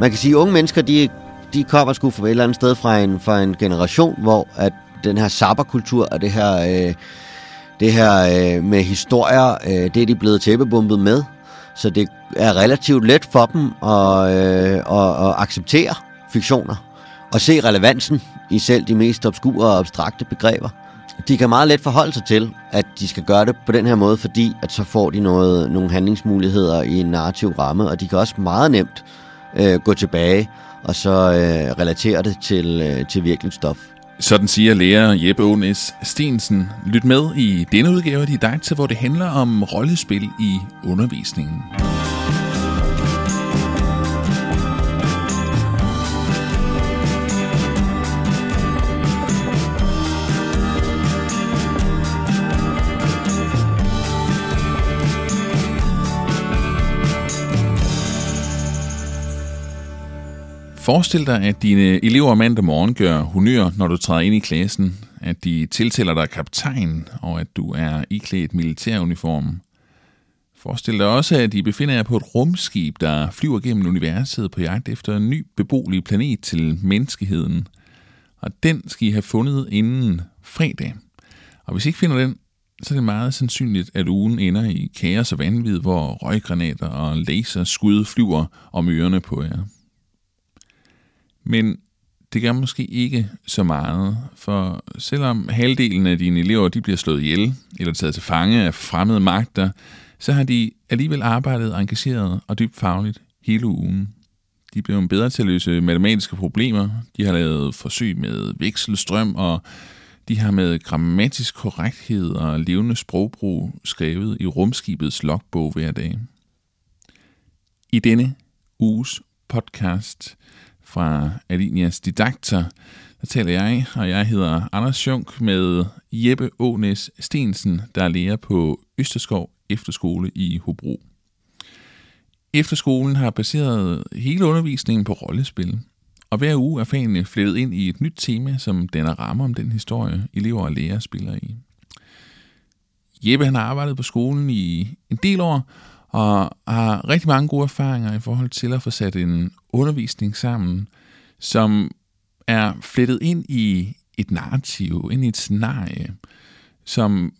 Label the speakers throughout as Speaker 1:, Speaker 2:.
Speaker 1: man kan sige, at unge mennesker, de, de kommer sgu fra et eller andet sted fra en, fra en generation, hvor at den her sabberkultur og det her, øh, det her øh, med historier, øh, det er de blevet tæppebumpet med. Så det er relativt let for dem at, øh, at, at acceptere fiktioner og se relevansen i selv de mest obskure og abstrakte begreber. De kan meget let forholde sig til, at de skal gøre det på den her måde, fordi at så får de noget, nogle handlingsmuligheder i en narrativ ramme, og de kan også meget nemt øh, gå tilbage og så øh, relatere det til, øh, til virkeligt stof.
Speaker 2: Sådan siger lærer Jeppe Ånes Stensen. Lyt med i denne udgave af Didakta, hvor det handler om rollespil i undervisningen. Forestil dig, at dine elever mandag morgen gør honør, når du træder ind i klassen, at de tiltaler dig kaptajn, og at du er iklædt militæruniform. Forestil dig også, at I befinder jer på et rumskib, der flyver gennem universet på jagt efter en ny beboelig planet til menneskeheden. Og den skal I have fundet inden fredag. Og hvis I ikke finder den, så er det meget sandsynligt, at ugen ender i kaos og vanvid, hvor røggranater og laserskud flyver om ørerne på jer. Men det gør måske ikke så meget, for selvom halvdelen af dine elever de bliver slået ihjel eller taget til fange af fremmede magter, så har de alligevel arbejdet engageret og dybt fagligt hele ugen. De blev bedre til at løse matematiske problemer, de har lavet forsøg med vekselstrøm, og de har med grammatisk korrekthed og levende sprogbrug skrevet i rumskibets logbog hver dag. I denne uges podcast fra Alinias Didakter. Der taler jeg, og jeg hedder Anders Junk med Jeppe Ånes Stensen, der er lærer på Østerskov Efterskole i Hobro. Efterskolen har baseret hele undervisningen på rollespil, og hver uge er fagene flettet ind i et nyt tema, som danner rammer om den historie, elever og lærere spiller i. Jeppe han har arbejdet på skolen i en del år, og har rigtig mange gode erfaringer i forhold til at få sat en undervisning sammen, som er flettet ind i et narrativ, ind i et scenarie, som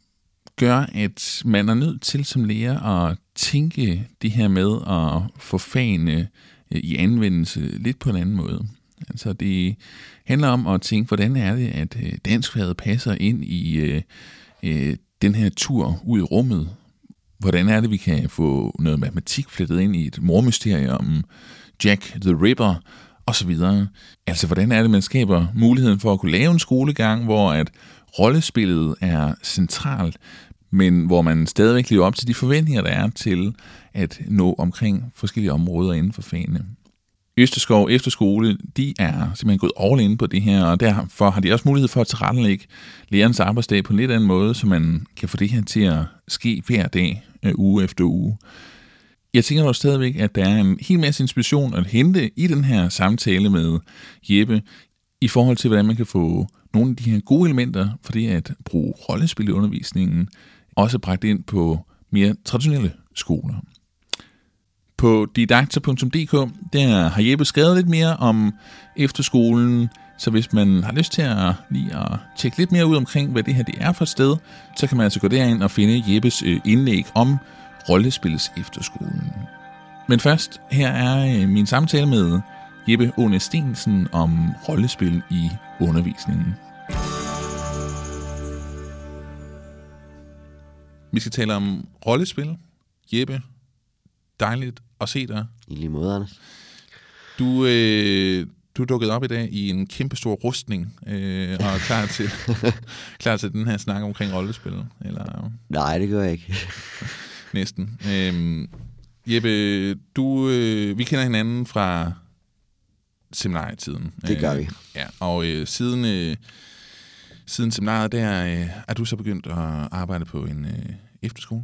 Speaker 2: gør, at man er nødt til som lærer at tænke det her med at få fagene øh, i anvendelse lidt på en anden måde. Altså det handler om at tænke, hvordan er det, at øh, danskfaget passer ind i øh, øh, den her tur ud i rummet, hvordan er det, vi kan få noget matematik flettet ind i et mormysterium, Jack the Ripper, og så videre. Altså, hvordan er det, man skaber muligheden for at kunne lave en skolegang, hvor at rollespillet er centralt, men hvor man stadigvæk lever op til de forventninger, der er til at nå omkring forskellige områder inden for fagene. Østerskov Efterskole, de er simpelthen gået all in på det her, og derfor har de også mulighed for at tilrettelægge lærernes arbejdsdag på en lidt anden måde, så man kan få det her til at ske hver dag, øh, uge efter uge. Jeg tænker dog stadigvæk, at der er en hel masse inspiration at hente i den her samtale med Jeppe, i forhold til, hvordan man kan få nogle af de her gode elementer for det at bruge rollespil i undervisningen, også bragt ind på mere traditionelle skoler. På didakter.dk, der har Jeppe skrevet lidt mere om efterskolen, så hvis man har lyst til at lige at tjekke lidt mere ud omkring, hvad det her det er for et sted, så kan man altså gå derind og finde Jeppes øh, indlæg om rollespillets efterskolen. Men først, her er øh, min samtale med Jeppe Åne Stensen om rollespil i undervisningen. Vi skal tale om rollespil. Jeppe, dejligt at se dig.
Speaker 1: I lige måde, Anders.
Speaker 2: Du, øh, du er dukket op i dag i en kæmpe stor rustning, øh, og er klar til, klar til den her snak omkring rollespil. Eller?
Speaker 1: Nej, det gør jeg ikke.
Speaker 2: Næsten. Øhm, Jeppe, du, øh, vi kender hinanden fra seminarietiden.
Speaker 1: Det gør vi. Øh,
Speaker 2: ja, og øh, siden, øh, siden seminariet, der øh, er du så begyndt at arbejde på en øh, efterskole?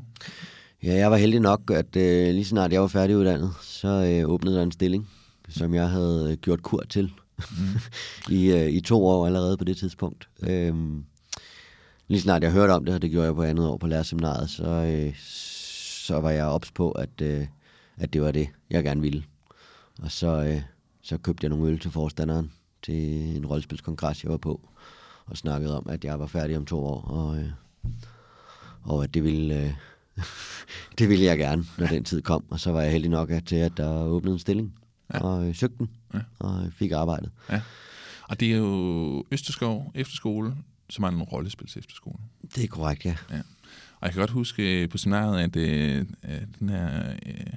Speaker 1: Ja, jeg var heldig nok, at øh, lige snart jeg var færdiguddannet, så øh, åbnede der en stilling, som jeg havde gjort kur til mm. i, øh, i to år allerede på det tidspunkt. Øhm, lige snart jeg hørte om det, og det gjorde jeg på andet år på lærerseminaret, så, øh, så var jeg ops på, at, øh, at det var det, jeg gerne ville. Og så, øh, så købte jeg nogle øl til forstanderen til en rollespilskongres, jeg var på, og snakkede om, at jeg var færdig om to år, og, øh, og at det ville, øh, det ville jeg gerne, når den tid kom. Og så var jeg heldig nok at, til, at der åbnede en stilling, ja. og øh, søgte den, ja. og fik arbejdet. Ja.
Speaker 2: Og det er jo Østerskov Efterskole, som er en rollespils efterskole.
Speaker 1: Det er korrekt, ja. ja.
Speaker 2: Og jeg kan godt huske på seminariet, at, øh, den her øh,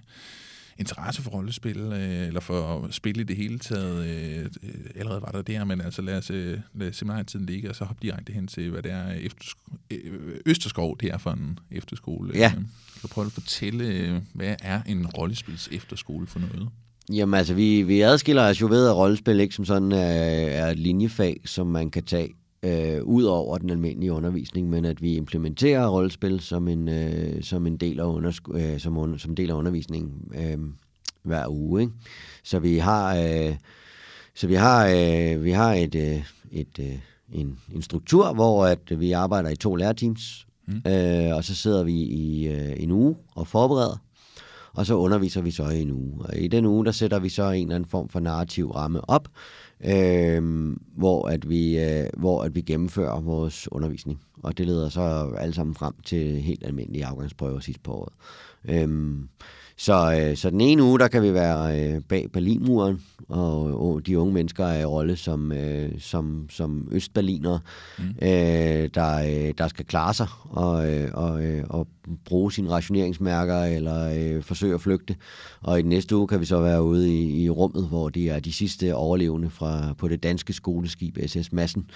Speaker 2: interesse for rollespil, øh, eller for spil i det hele taget, øh, allerede var der der, men altså lad os øh, lade seminarietiden ligge, og så hoppe direkte hen til, hvad det er eftersko- øh, Østerskov, det er for en efterskole.
Speaker 1: Ja.
Speaker 2: Øh, kan prøve at fortælle, hvad er en rollespils efterskole for noget?
Speaker 1: Jamen altså, vi, vi adskiller os jo ved, at rollespil ikke som sådan er, er et linjefag, som man kan tage øh, ud over den almindelige undervisning, men at vi implementerer rollespil som en, øh, som en del af, undersk- øh, som, un- som del af undervisningen øh, hver uge. Ikke? Så vi har, øh, så vi har, øh, vi har et, øh, et, øh, en, en struktur, hvor at vi arbejder i to lærerteams, mm. øh, og så sidder vi i øh, en uge og forbereder, og så underviser vi så i en uge. Og i den uge, der sætter vi så en eller anden form for narrativ ramme op, øh, hvor, at vi, øh, hvor at vi gennemfører vores undervisning. Og det leder så alle sammen frem til helt almindelige afgangsprøver sidst på året. Øh, så, øh, så den ene uge, der kan vi være øh, bag Berlinmuren, og, og de unge mennesker er i rolle som, øh, som, som østberlinere, mm. øh, der, øh, der skal klare sig og, øh, og, øh, og bruge sine rationeringsmærker eller øh, forsøge at flygte. Og i den næste uge kan vi så være ude i, i rummet, hvor de er de sidste overlevende fra, på det danske skoleskib SS Massen,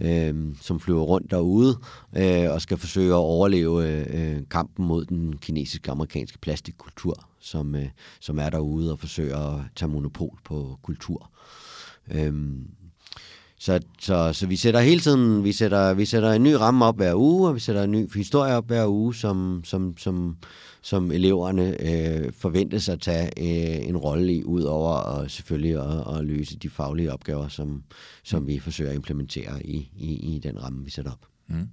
Speaker 1: øh, som flyver rundt derude øh, og skal forsøge at overleve øh, kampen mod den kinesiske amerikanske plastikkultur, som, øh, som er derude og forsøger at tage monopol på kultur. Øhm, så, så, så vi sætter hele tiden vi sætter, vi sætter en ny ramme op hver uge, og vi sætter en ny historie op hver uge, som, som, som, som eleverne øh, forventes at tage øh, en rolle i, ud over og selvfølgelig at, at løse de faglige opgaver, som, som vi forsøger at implementere i, i, i den ramme, vi sætter op. Mm.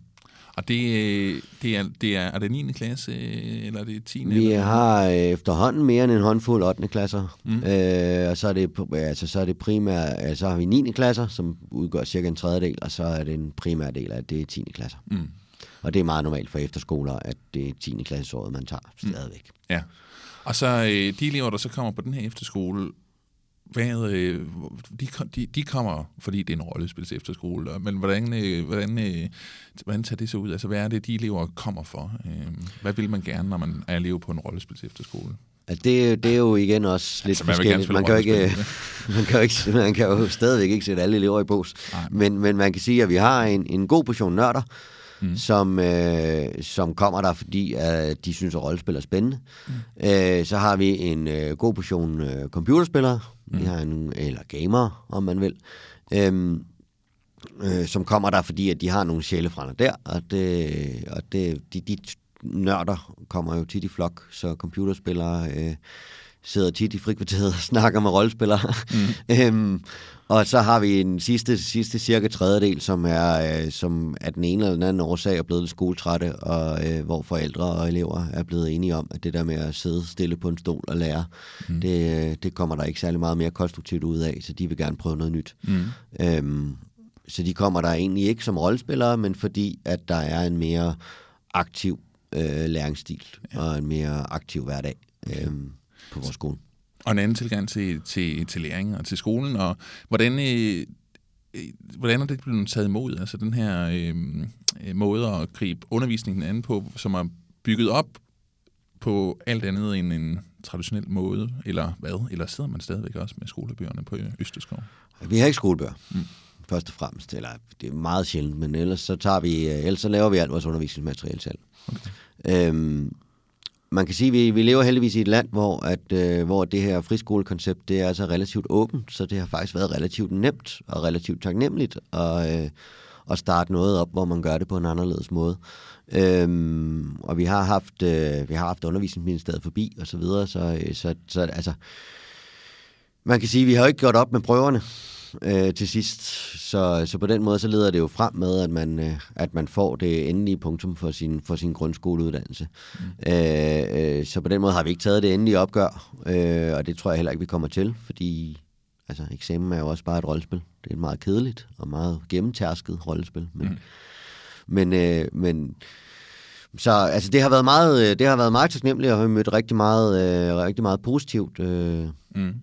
Speaker 2: Og det, det, er, det er, er det 9. klasse, eller er det 10.
Speaker 1: Vi eller? har efterhånden mere end en håndfuld 8. klasser. Mm. Øh, og så er, det, altså, så er det primært, altså, så har vi 9. klasser, som udgør cirka en tredjedel, og så er det en primær del af det er 10. klasser. Mm. Og det er meget normalt for efterskoler, at det er 10. klassesåret, man tager stadigvæk. Mm.
Speaker 2: Ja. Og så øh, de elever, der så kommer på den her efterskole, hvad, øh, de, de, de kommer, fordi det er en rollespils efterskole, men hvordan, øh, hvordan, øh, hvordan tager det så ud? Altså, hvad er det, de elever kommer for? hvad vil man gerne, når man er elev på en rollespils efterskole?
Speaker 1: Altså det, det er jo igen også lidt altså, forskelligt. Man, man, kan jo ikke, man, kan ikke, man kan jo stadigvæk ikke sætte alle elever i bås. Men, men man kan sige, at vi har en, en god portion nørder, mm. som, øh, som kommer der, fordi at de synes, at rollespil er spændende. Mm. Øh, så har vi en øh, god portion øh, computerspillere, mm. vi har en, eller gamer, om man vil, Øhm, øh, som kommer der, fordi at de har nogle sjælefrænder der, og, det, og det, de, de nørder kommer jo tit i flok, så computerspillere øh, sidder tit i frikvarteret og snakker med rollespillere. Mm. øhm, og så har vi en sidste, sidste cirka tredjedel, som er, øh, som af den ene eller den anden årsag er blevet lidt skoletrætte, og øh, hvor forældre og elever er blevet enige om, at det der med at sidde stille på en stol og lære, mm. det, øh, det kommer der ikke særlig meget mere konstruktivt ud af, så de vil gerne prøve noget nyt. Mm. Øhm, så de kommer der egentlig ikke som rollespillere, men fordi at der er en mere aktiv øh, læringsstil ja. og en mere aktiv hverdag øh, på vores skole.
Speaker 2: Og en anden tilgang til, til, til læring og til skolen. Og hvordan, øh, øh, hvordan er det blevet taget imod? Altså den her øh, måde at gribe undervisningen an på, som er bygget op på alt andet end en traditionel måde, eller hvad? Eller sidder man stadigvæk også med skolebøgerne på Østerskov?
Speaker 1: Vi har ikke skolebøger, mm. først og fremmest. Eller det er meget sjældent, men ellers så, tager vi, øh, ellers så laver vi alt vores undervisningsmateriale selv. Okay. Øhm, man kan sige, at vi, vi lever heldigvis i et land, hvor, at, øh, hvor det her friskolekoncept det er altså relativt åbent, så det har faktisk været relativt nemt og relativt taknemmeligt at, øh, at starte noget op, hvor man gør det på en anderledes måde. Øhm, og vi har haft øh, vi har haft undervisningsministeriet forbi og så videre, så, øh, så, så altså man kan sige, at vi har jo ikke gjort op med prøverne øh, til sidst. Så, så på den måde, så leder det jo frem med, at man, øh, at man får det endelige punktum for sin, for sin grundskoleuddannelse. Mm. Øh, øh, så på den måde har vi ikke taget det endelige opgør, øh, og det tror jeg heller ikke, vi kommer til, fordi Altså, eksamen er jo også bare et rollespil. Det er et meget kedeligt og meget gennemtærsket rollespil. Men, mm. men, øh, men så altså, det har været meget, øh, det har været meget taknemmeligt, og har mødt rigtig meget, øh, rigtig meget positivt øh, mm.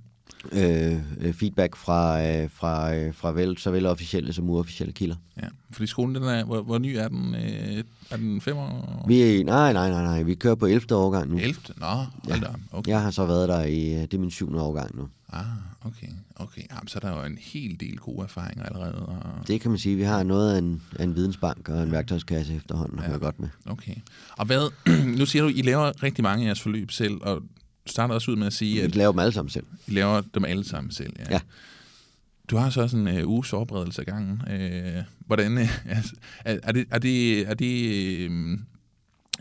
Speaker 1: Øh, feedback fra, øh, fra, øh, fra vel, såvel officielle som uofficielle kilder.
Speaker 2: Ja, fordi skolen, den er, hvor, hvor ny er den? Øh, er den fem år?
Speaker 1: Vi er, nej, nej, nej, nej, vi kører på 11. årgang nu.
Speaker 2: 11. Nå,
Speaker 1: ja. okay. Jeg har så været der i, det er min 7. årgang nu.
Speaker 2: Ah, okay, okay. Jamen, så er der jo en hel del gode erfaringer allerede. Og...
Speaker 1: Det kan man sige. Vi har noget af en, af en vidensbank og en ja. værktøjskasse efterhånden, ja. at godt med.
Speaker 2: Okay. Og hvad, nu siger du, I laver rigtig mange af jeres forløb selv, og starter også ud med at sige,
Speaker 1: at... Vi laver dem alle sammen selv.
Speaker 2: I laver dem alle sammen selv, ja. ja. Du har så sådan en uh, uges forberedelse af gangen. Uh, hvordan, uh, er, er, det, er, det, er, det, uh,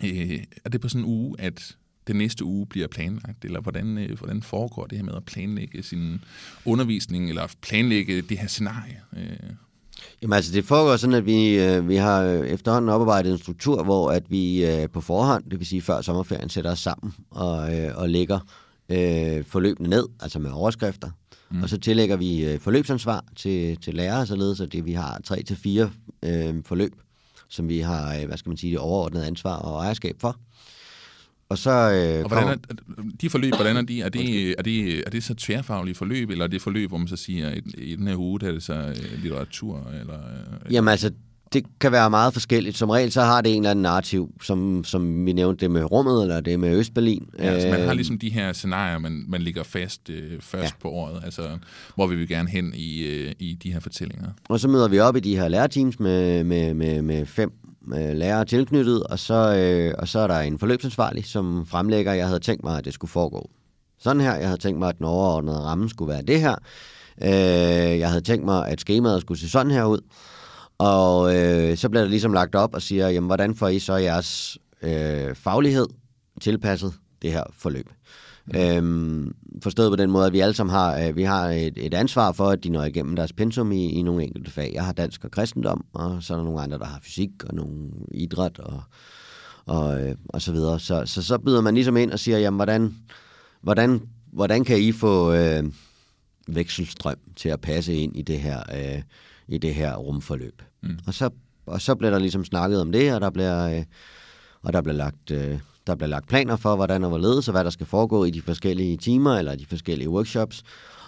Speaker 2: uh, er det på sådan en uge, at den næste uge bliver planlagt, eller hvordan, uh, hvordan foregår det her med at planlægge sin undervisning, eller planlægge det her scenarie? Uh.
Speaker 1: Jamen altså, det foregår sådan, at vi, øh, vi har efterhånden oparbejdet en struktur, hvor at vi øh, på forhånd, det vil sige før sommerferien, sætter os sammen og, øh, og lægger øh, forløbene ned, altså med overskrifter, Mm. Og så tillægger vi øh, forløbsansvar til, til lærere, således at det, vi har tre til fire øh, forløb, som vi har, øh, hvad skal man sige, det overordnede ansvar og ejerskab for.
Speaker 2: Og så... Øh, og hvordan er, de forløb, hvordan er de? Er det, er det, er det så tværfaglige forløb, eller er det forløb, hvor man så siger, at i den her uge, der er det så øh, litteratur? Eller,
Speaker 1: øh, Jamen altså, det kan være meget forskelligt. Som regel så har det en eller anden narrativ, som, som vi nævnte det med rummet, eller det med Østberlin.
Speaker 2: Ja, altså man har øh, ligesom de her scenarier, man, man ligger fast øh, først ja. på året, altså hvor vi vil gerne hen i, øh, i de her fortællinger.
Speaker 1: Og så møder vi op i de her lærerteams med, med, med, med fem øh, lærere tilknyttet, og så, øh, og så er der en forløbsansvarlig, som fremlægger, jeg havde tænkt mig, at det skulle foregå sådan her. Jeg havde tænkt mig, at den overordnede ramme skulle være det her. Øh, jeg havde tænkt mig, at skemaet skulle se sådan her ud. Og øh, så bliver der ligesom lagt op og siger, jamen, hvordan får I så jeres øh, faglighed tilpasset det her forløb? Øhm, forstået på den måde, at vi alle sammen har, øh, vi har et, et ansvar for, at de når igennem deres pensum i, i nogle enkelte fag. Jeg har dansk og kristendom, og så er der nogle andre, der har fysik og nogle idræt og, og, øh, og så videre. Så, så så byder man ligesom ind og siger, jamen, hvordan, hvordan, hvordan kan I få øh, vekselstrøm til at passe ind i det her, øh, i det her rumforløb? Mm. Og, så, og så bliver der ligesom snakket om det, og der bliver, øh, og der bliver lagt... Øh, der bliver lagt planer for, hvordan og hvorledes, og hvad der skal foregå i de forskellige timer, eller de forskellige workshops.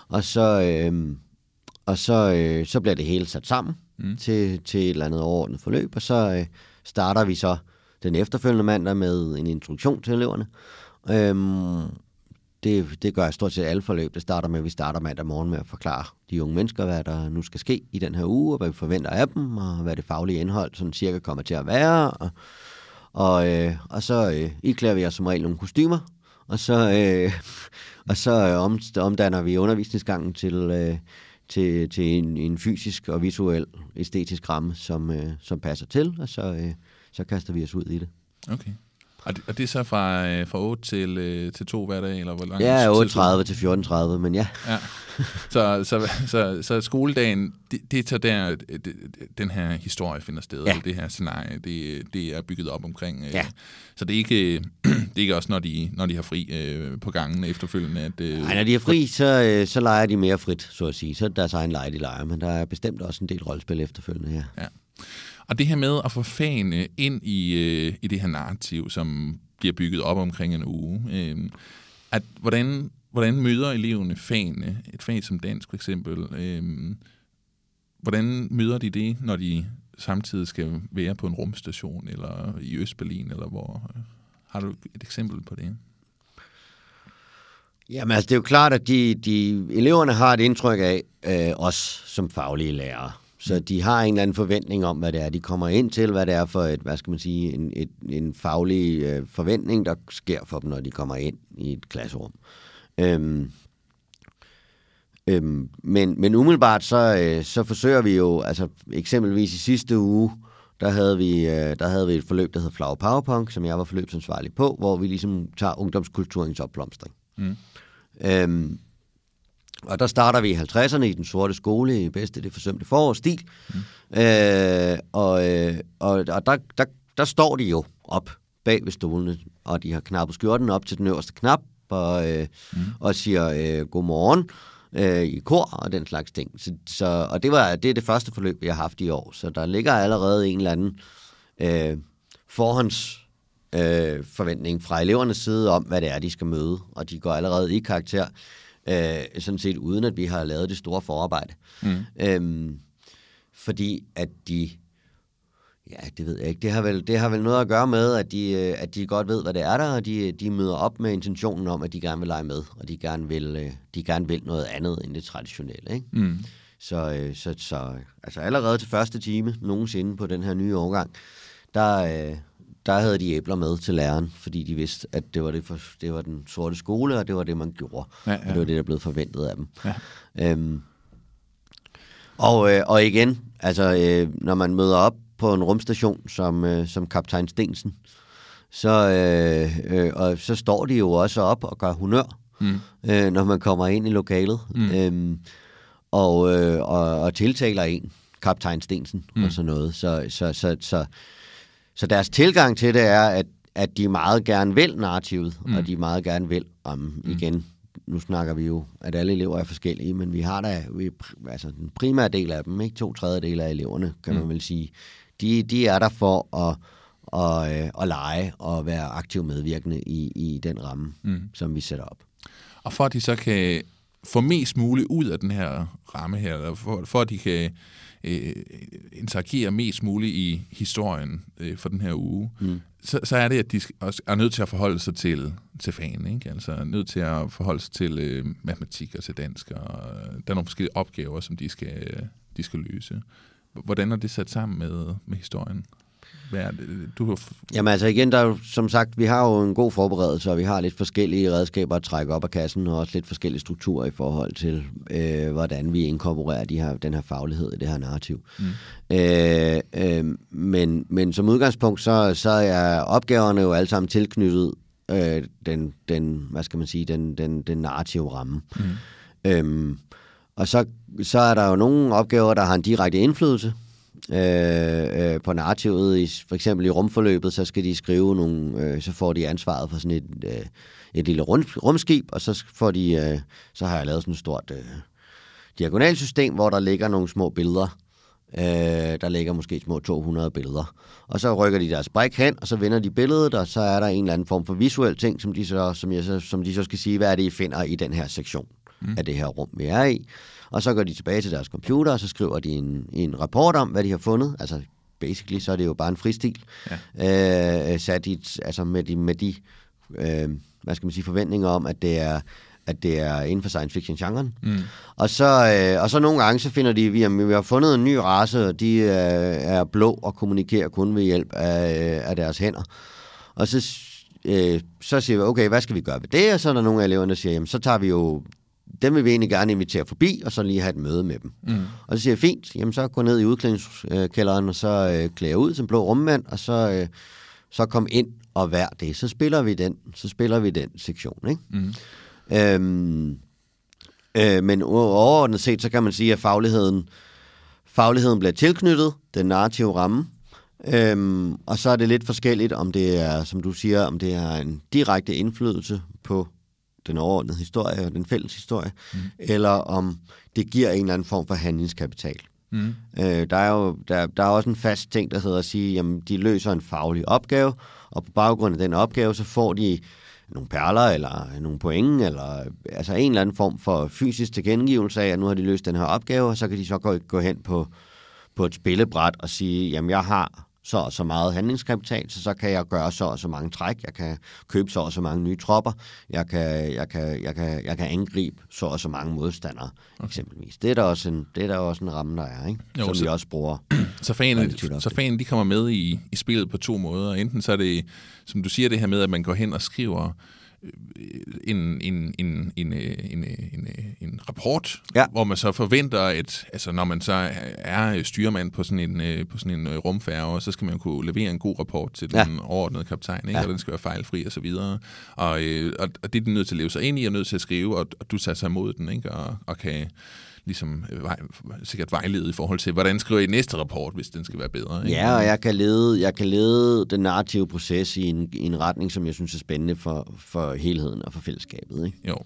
Speaker 1: Og så, øh, og så, øh, så bliver det hele sat sammen mm. til, til et eller andet overordnet forløb, og så øh, starter vi så den efterfølgende mandag med en introduktion til eleverne. Øhm, det, det gør jeg stort set alle forløb. Det starter med, at vi starter mandag morgen med at forklare de unge mennesker, hvad der nu skal ske i den her uge, og hvad vi forventer af dem, og hvad det faglige indhold sådan cirka kommer til at være. Og, og, øh, og så øh, iklæder vi os som regel nogle kostymer, og så, øh, og så øh, om, omdanner vi undervisningsgangen til, øh, til, til en, en fysisk og visuel æstetisk ramme, som, øh, som passer til, og så, øh, så kaster vi os ud i det.
Speaker 2: Okay. Og det, og det er så fra, øh, fra 8 til, øh, til 2 hver dag, eller hvor langt?
Speaker 1: Ja, 8.30 til 14.30, men ja. ja.
Speaker 2: Så, så, så, så skoledagen, det, det er så der, det, den her historie finder sted, ja. det her scenarie, det, det er bygget op omkring. Øh, ja. Så det er ikke, det er ikke også, når de, når de har fri øh, på gangen efterfølgende? At,
Speaker 1: øh, Nej, når de har fri, så, øh, så leger de mere frit, så at sige. Så er det deres egen leje, de leger, men der er bestemt også en del rollespil efterfølgende, ja. ja.
Speaker 2: Og det her med at få fagene ind i, øh, i det her narrativ, som bliver bygget op omkring en uge, øh, at hvordan, hvordan møder eleverne fagene, et fag som dansk for eksempel, øh, hvordan møder de det, når de samtidig skal være på en rumstation, eller i Østberlin, eller hvor? Har du et eksempel på det?
Speaker 1: Jamen altså, det er jo klart, at de, de eleverne har et indtryk af øh, os som faglige lærere. Så de har en eller anden forventning om, hvad det er, de kommer ind til, hvad det er for et, hvad skal man sige, en, et, en faglig øh, forventning, der sker for dem, når de kommer ind i et klasserum. Øhm, øhm, men, men umiddelbart så, øh, så forsøger vi jo, altså eksempelvis i sidste uge, der havde vi, øh, der havde vi et forløb, der hed Flower Powerpunk, som jeg var forløbsansvarlig på, hvor vi ligesom tager ungdomskulturens opblomstring. Mm. Øhm, og der starter vi i 50'erne i den sorte skole i bedste det forsømte forårsstil. Mm. Øh, og øh, og, og der, der, der står de jo op bag ved stolene, og de har knappet skjorten op til den øverste knap, og, øh, mm. og siger øh, godmorgen. øh, i kor og den slags ting. Så, så, og det, var, det er det første forløb, vi har haft i år, så der ligger allerede en eller anden øh, forhånds øh, forventning fra elevernes side om, hvad det er, de skal møde, og de går allerede i karakter, øh, sådan set uden at vi har lavet det store forarbejde. Mm. Øhm, fordi at de Ja, det ved jeg ikke. Det har vel, det har vel noget at gøre med, at de, øh, at de godt ved, hvad det er der, og de, de møder op med intentionen om, at de gerne vil lege med, og de gerne vil, øh, de gerne vil noget andet end det traditionelle. Ikke? Mm. Så, øh, så, så altså allerede til første time nogensinde på den her nye årgang, der, der havde de æbler med til læreren, fordi de vidste, at det var, det, for, det var den sorte skole, og det var det, man gjorde. Ja, ja. Og det var det, der blev forventet af dem. Ja. Øhm, og, øh, og igen, altså, øh, når man møder op på en rumstation som, øh, som kaptajn Stensen, så, øh, øh, og så står de jo også op og gør honør, mm. øh, når man kommer ind i lokalet, mm. øhm, og, øh, og, og tiltaler en, kaptajn Stensen mm. og sådan noget. Så, så, så, så, så deres tilgang til det er, at, at de meget gerne vil narrativet, mm. og de meget gerne vil om mm. igen nu snakker vi jo, at alle elever er forskellige, men vi har da, vi, altså den primære del af dem, ikke to tredjedele af eleverne, kan mm. man vel sige, de, de er der for at, og, øh, at lege og være aktiv medvirkende i, i den ramme, mm. som vi sætter op.
Speaker 2: Og for at de så kan få mest muligt ud af den her ramme her, eller for, for at de kan øh, interagere mest muligt i historien øh, for den her uge, mm. så, så er det, at de også er nødt til at forholde sig til, til fagen. Ikke? Altså er nødt til at forholde sig til øh, matematik og til dansk, og der er nogle forskellige opgaver, som de skal, de skal løse. Hvordan er det sat sammen med, med historien? Det? Du.
Speaker 1: Jamen altså igen, der er som sagt, vi har jo en god forberedelse, og vi har lidt forskellige redskaber at trække op af kassen, og også lidt forskellige strukturer i forhold til, øh, hvordan vi inkorporerer de her, den her faglighed i det her narrativ. Mm. Øh, øh, men, men som udgangspunkt, så, så er opgaverne jo alle sammen tilknyttet øh, den, den, hvad skal man sige, den, den, den narrative ramme. Mm. Øh, og så, så er der jo nogle opgaver, der har en direkte indflydelse øh, øh, på narrativet. I, for eksempel i rumforløbet, så skal de skrive nogle, øh, så får de ansvaret for sådan et, øh, et lille rum, rumskib, og så får de, øh, så har jeg lavet sådan et stort øh, diagonalsystem, hvor der ligger nogle små billeder. Øh, der ligger måske små 200 billeder. Og så rykker de deres brik hen, og så vender de billedet, og så er der en eller anden form for visuel ting, som de så, som jeg så, som de så skal sige, hvad er det, I finder i den her sektion mm. af det her rum, vi er i. Og så går de tilbage til deres computer, og så skriver de en, en rapport om, hvad de har fundet. Altså, basically, så er det jo bare en fristil. Ja. Øh, sat i, altså med de, med de øh, hvad skal man sige, forventninger om, at det er at det er inden for science fiction-genren. Mm. Og, så, øh, og så nogle gange, så finder de, vi har, vi har fundet en ny race, og de øh, er blå og kommunikerer kun ved hjælp af, øh, af deres hænder. Og så, øh, så siger vi, okay, hvad skal vi gøre ved det? Og så er der nogle af eleverne, der siger, jamen, så tager vi jo dem vil vi egentlig gerne invitere forbi, og så lige have et møde med dem. Mm. Og så siger jeg, fint, jamen så gå ned i udklædningskælderen, og så øh, klæde ud som blå rummand, og så, øh, så kom ind og vær det. Så spiller vi den, så spiller vi den sektion, ikke? Mm. Øhm, øh, men overordnet set, så kan man sige, at fagligheden, fagligheden bliver tilknyttet den narrative ramme, øhm, og så er det lidt forskelligt, om det er, som du siger, om det er en direkte indflydelse på den overordnede historie og den fælles historie, mm. eller om det giver en eller anden form for handlingskapital. Mm. Øh, der, er jo, der, der er også en fast ting, der hedder at sige, at de løser en faglig opgave, og på baggrund af den opgave, så får de nogle perler, eller nogle point, eller altså en eller anden form for fysisk tilkendegivelse af, at nu har de løst den her opgave, og så kan de så gå, gå hen på, på et spillebræt og sige, jamen jeg har så og så meget handlingskapital, så så kan jeg gøre så og så mange træk, jeg kan købe så og så mange nye tropper, jeg kan, jeg kan, jeg kan, jeg kan angribe så og så mange modstandere, okay. eksempelvis. Det er der også en, det er der også en ramme, der er, ikke? Jo, som så, vi også bruger.
Speaker 2: Så fanen, så fanen de kommer med i, i spillet på to måder. Enten så er det, som du siger, det her med, at man går hen og skriver en, en, en, en, en, en, en rapport, ja. hvor man så forventer, at altså, når man så er styrmand på sådan en, øh, på sådan en øh, rumfærge, så skal man kunne levere en god rapport til ja. den overordnede kaptajn, ikke? Ja. og den skal være fejlfri og så videre. Og, øh, og, og det er den nødt til at leve sig ind i, og nødt til at skrive, og, og du tager sig imod den, ikke? Og, og kan ligesom øh, vej, sikkert vejlede i forhold til, hvordan skriver I næste rapport, hvis den skal være bedre?
Speaker 1: Ikke? Ja, og jeg kan, lede, jeg kan lede den narrative proces i en, i en retning, som jeg synes er spændende for, for helheden og for fællesskabet. Ikke?
Speaker 2: Jo,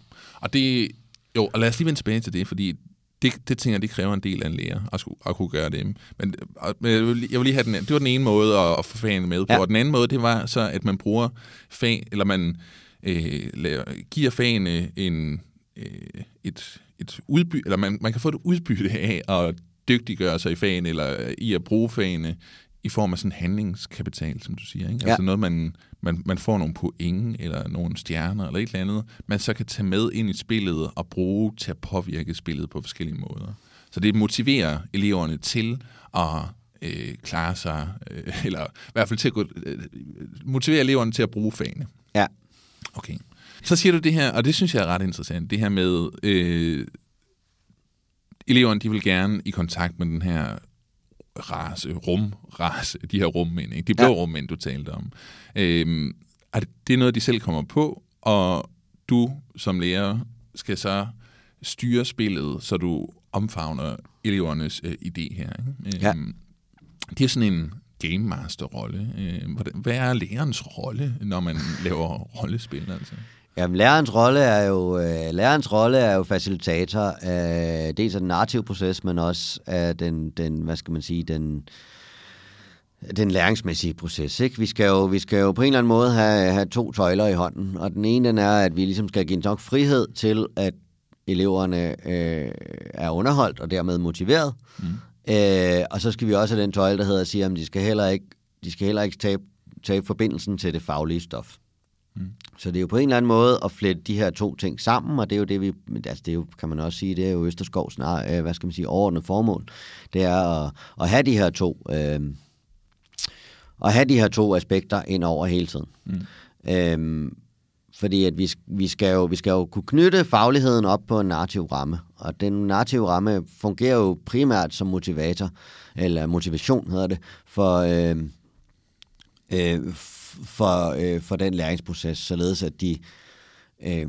Speaker 2: og det Jo, og lad os lige vende tilbage til det, fordi det, det tænker jeg, det kræver en del af en lærer at, skulle, at kunne gøre det. Men, men jeg, vil, jeg vil lige have den, det var den ene måde at, at få fagene med på, ja. og den anden måde, det var så, at man bruger fag, eller man øh, laver, giver fagene en, øh, et, et udbytte, eller man, man kan få et udbytte af at dygtiggøre sig i fagene, eller i at bruge fagene i form af sådan handlingskapital, som du siger. Ikke? Ja. Altså noget, man, man, man får nogle point, eller nogle stjerner, eller et eller andet, man så kan tage med ind i spillet og bruge til at påvirke spillet på forskellige måder. Så det motiverer eleverne til at øh, klare sig, øh, eller i hvert fald til at gå, øh, motivere eleverne til at bruge fagene.
Speaker 1: Ja.
Speaker 2: Okay. Så siger du det her, og det synes jeg er ret interessant, det her med, øh, eleverne de vil gerne i kontakt med den her race, rumrace, de her rummænd, ikke? de blå ja. rummænd, du talte om. Øhm, er det, er noget, de selv kommer på, og du som lærer skal så styre spillet, så du omfavner elevernes øh, idé her. Ikke? Ja. Øhm, det er sådan en game master rolle. Øh, hvad er lærerens rolle, når man laver rollespil? Altså?
Speaker 1: Jamen, lærerens rolle er jo, øh, lærerens rolle er jo facilitator af dels af den narrative proces, men også af den, den hvad skal man sige, den, den læringsmæssige proces. Ikke? Vi, skal jo, vi skal jo på en eller anden måde have, have to tøjler i hånden, og den ene den er, at vi ligesom skal give nok frihed til, at eleverne øh, er underholdt og dermed motiveret. Mm. Øh, og så skal vi også have den tøjle, der hedder at sige, at de skal heller ikke, de skal heller ikke tabe, tabe forbindelsen til det faglige stof. Mm. Så det er jo på en eller anden måde at flette de her to ting sammen, og det er jo det, vi, altså det er jo, kan man også sige, det er jo Østerskovs, øh, hvad skal man sige, overordnet formål. Det er at, at have de her to, øh, at have de her to aspekter ind over hele tiden. Mm. Øh, fordi at vi, vi, skal jo, vi skal jo kunne knytte fagligheden op på en narrativ ramme, og den narrative ramme fungerer jo primært som motivator, eller motivation hedder det, for, øh, øh, for, øh, for den læringsproces, således at de øh,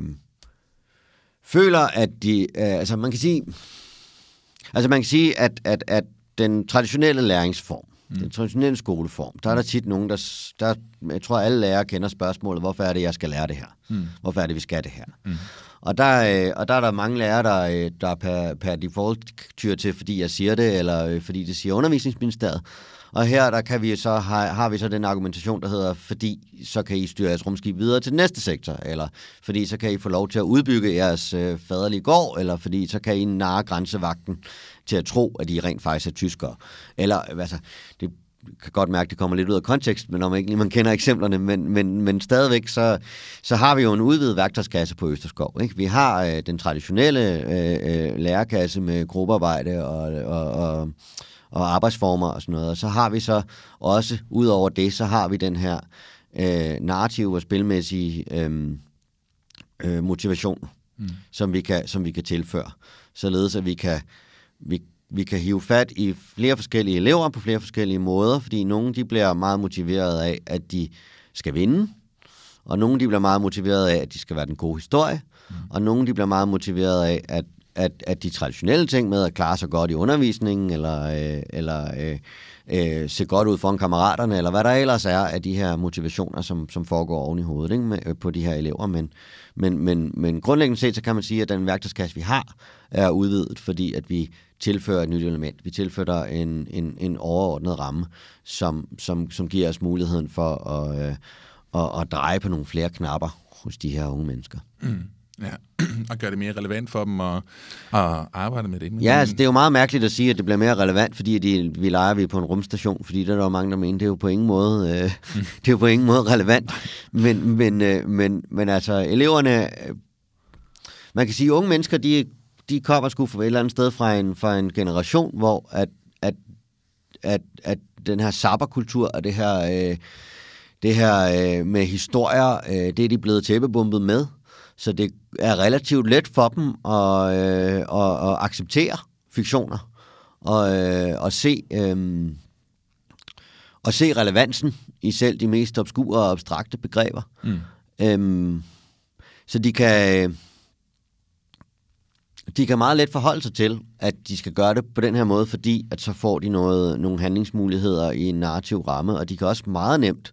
Speaker 1: føler, at de... Øh, altså man kan sige... Altså man kan sige, at, at, at den traditionelle læringsform, mm. den traditionelle skoleform, der er der tit nogen, der, der... Jeg tror, alle lærere kender spørgsmålet, hvorfor er det, jeg skal lære det her? Mm. Hvorfor er det, vi skal det her? Mm. Og der, øh, og der er der mange lærere, der, øh, der per, per default tyr til, fordi jeg siger det, eller øh, fordi det siger undervisningsministeriet. Og her der kan vi så har, har vi så den argumentation, der hedder, fordi så kan I styre jeres rumskib videre til næste sektor, eller fordi så kan I få lov til at udbygge jeres øh, faderlige gård, eller fordi så kan I narre grænsevagten til at tro, at I rent faktisk er tyskere. Eller, altså, det kan godt mærke, at det kommer lidt ud af kontekst, men når man ikke man kender eksemplerne, men, men, men stadigvæk, så, så har vi jo en udvidet værktøjskasse på Østerskov. Ikke? Vi har øh, den traditionelle øh, øh, lærerkasse med gruppearbejde og, og, og og arbejdsformer og sådan noget. Og så har vi så også, ud over det, så har vi den her øh, narrative og spilmæssige øh, øh, motivation, mm. som, vi kan, som vi kan tilføre. Således at vi kan, vi, vi kan hive fat i flere forskellige elever på flere forskellige måder, fordi nogle de bliver meget motiveret af, at de skal vinde, og nogle de bliver meget motiveret af, at de skal være den gode historie, mm. og nogle de bliver meget motiveret af, at at, at de traditionelle ting med at klare sig godt i undervisningen, eller, øh, eller øh, øh, se godt ud foran kammeraterne, eller hvad der ellers er af de her motivationer, som, som foregår oven i hovedet ikke, med, øh, på de her elever. Men, men, men, men grundlæggende set, så kan man sige, at den værktøjskasse, vi har, er udvidet, fordi at vi tilfører et nyt element. Vi tilfører en, en, en overordnet ramme, som, som, som giver os muligheden for at, øh, at, at dreje på nogle flere knapper hos de her unge mennesker. Mm.
Speaker 2: Ja, og gøre det mere relevant for dem at, at arbejde med det.
Speaker 1: Men, ja, altså, det er jo meget mærkeligt at sige, at det bliver mere relevant, fordi de, vi leger vi på en rumstation, fordi der er der mange, der mener, det er jo på ingen måde, øh, mm. det er jo på ingen måde relevant. Men, men, øh, men, men altså, eleverne, øh, man kan sige, at unge mennesker, de, de kommer sgu fra et eller andet sted fra en, fra en generation, hvor at, at, at, at den her sabberkultur og det her... Øh, det her øh, med historier, øh, det er de blevet tæppebumpet med. Så det er relativt let for dem at, øh, at, at acceptere fiktioner og, øh, og se... Øh, og se relevansen i selv de mest obskure og abstrakte begreber. Mm. Øhm, så de kan, de kan meget let forholde sig til, at de skal gøre det på den her måde, fordi at så får de noget, nogle handlingsmuligheder i en narrativ ramme, og de kan også meget nemt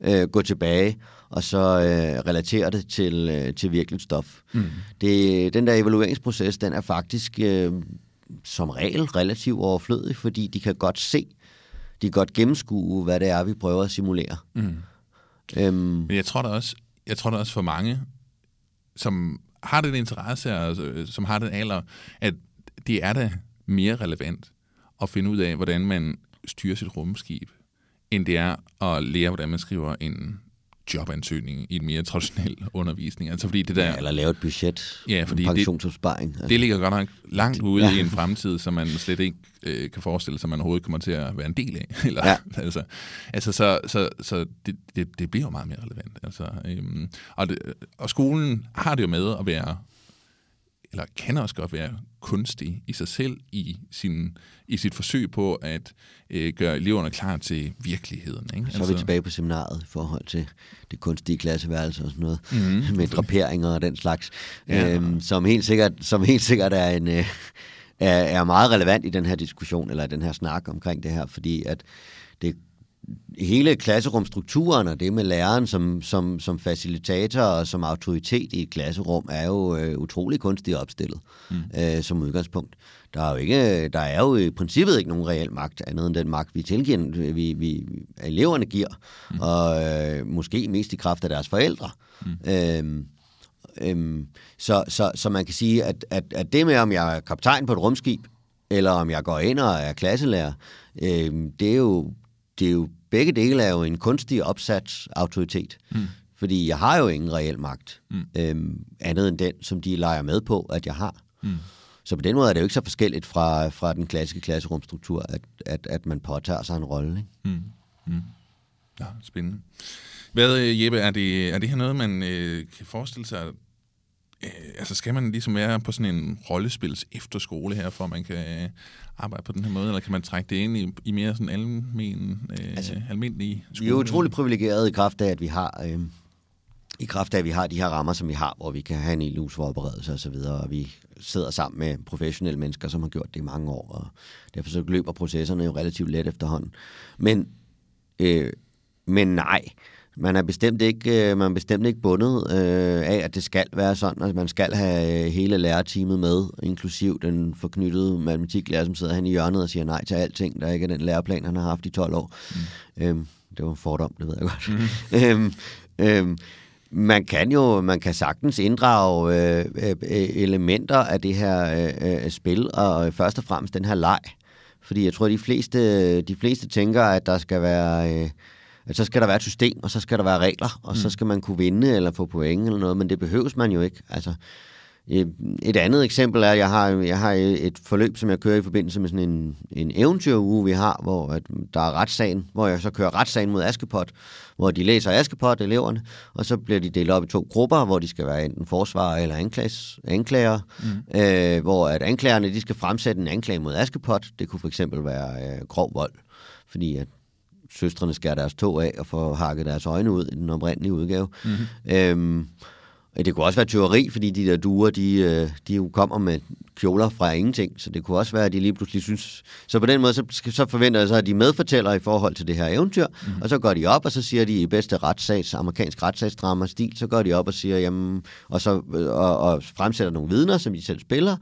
Speaker 1: øh, gå tilbage og så øh, relatere det til, øh, til virkeligt stof. Mm. Det, den der evalueringsproces, den er faktisk øh, som regel relativt overflødig, fordi de kan godt se, de kan godt gennemskue, hvad det er, vi prøver at simulere. Mm.
Speaker 2: Øhm, Men jeg tror da også, jeg tror da også for mange, som har den interesse, og øh, som har den alder, at det er da mere relevant at finde ud af, hvordan man styrer sit rumskib, end det er at lære, hvordan man skriver en jobansøgning i en mere traditionel undervisning. Altså fordi det der,
Speaker 1: ja, eller lave et budget,
Speaker 2: ja, fordi
Speaker 1: en pensionsopsparing.
Speaker 2: Det, altså. det ligger godt nok langt ude ja. i en fremtid, som man slet ikke øh, kan forestille sig, man overhovedet kommer til at være en del af. Eller, ja. altså, altså, så, så, så det, det, det bliver jo meget mere relevant. Altså, øhm, og, det, og skolen har det jo med at være eller kan også godt være kunstig i sig selv i, sin, i sit forsøg på at øh, gøre eleverne klar til virkeligheden. Ikke?
Speaker 1: Så er vi altså, tilbage på seminaret i forhold til det kunstige klasseværelse og sådan noget, mm-hmm. med draperinger og den slags, ja. øhm, som, helt sikkert, som helt sikkert er en... Øh, er, er meget relevant i den her diskussion, eller den her snak omkring det her, fordi at det hele klasserumstrukturen og det med læreren som, som, som facilitator og som autoritet i et klasserum er jo øh, utrolig kunstigt opstillet mm. øh, som udgangspunkt. Der er, jo ikke, der er jo i princippet ikke nogen reel magt andet end den magt, vi tilgiver, vi, vi eleverne giver, mm. og øh, måske mest i kraft af deres forældre. Mm. Øhm, øhm, så, så, så man kan sige, at, at, at det med, om jeg er kaptajn på et rumskib, eller om jeg går ind og er klasselærer, øh, det, er jo, det er jo begge dele er jo en kunstig opsat autoritet. Mm. Fordi jeg har jo ingen reel magt, mm. øhm, andet end den, som de leger med på, at jeg har. Mm. Så på den måde er det jo ikke så forskelligt fra, fra den klassiske klasserumstruktur, at, at, at man påtager sig en rolle. Mm.
Speaker 2: Mm. Ja, spændende. Hvad, øh, Jeppe, er det, er det her noget, man øh, kan forestille sig, øh, altså skal man ligesom være på sådan en rollespils efterskole her, for at man kan øh, arbejde på den her måde, eller kan man trække det ind i, i mere sådan almen, øh, altså, almindelige
Speaker 1: skole? Vi er utrolig privilegerede i kraft af, at vi har... Øh, i kraft af, at vi har de her rammer, som vi har, hvor vi kan have en ilus forberedelse og så videre, og vi sidder sammen med professionelle mennesker, som har gjort det i mange år, og derfor så løber processerne jo relativt let efterhånden. Men, øh, men nej, man er bestemt ikke, øh, man er bestemt ikke bundet øh, af, at det skal være sådan, at man skal have øh, hele lærerteamet med, inklusiv den forknyttede matematiklærer, som sidder hen i hjørnet og siger nej til alting, der ikke er den læreplan, han har haft i 12 år. Mm. Øhm, det var en fordom, det ved jeg godt. Mm. øhm, øhm, man kan jo man kan sagtens inddrage øh, øh, elementer af det her øh, øh, spil, og først og fremmest den her leg. Fordi jeg tror, de fleste, de fleste tænker, at der skal være... Øh, at så skal der være et system, og så skal der være regler, og mm. så skal man kunne vinde eller få point eller noget, men det behøves man jo ikke. Altså, et andet eksempel er, at jeg har, jeg har et forløb, som jeg kører i forbindelse med sådan en, en eventyruge, vi har, hvor at der er retssagen, hvor jeg så kører retssagen mod Askepot, hvor de læser Askepot, eleverne, og så bliver de delt op i to grupper, hvor de skal være enten forsvar eller anklages, anklager, mm. øh, hvor at anklagerne de skal fremsætte en anklage mod Askepot. Det kunne for eksempel være øh, grov vold, fordi at søstrene skærer deres tog af og får hakket deres øjne ud i den oprindelige udgave. Mm-hmm. Øhm, det kunne også være teori, fordi de der duer, de, øh, de jo kommer med kjoler fra ingenting, så det kunne også være, at de lige pludselig synes... Så på den måde, så, så forventer jeg så, at de medfortæller i forhold til det her eventyr, mm. og så går de op, og så siger de i bedste retssags, amerikansk retssagsdrama-stil, så går de op og siger, jamen, og så og, og fremsætter nogle vidner, som de selv spiller,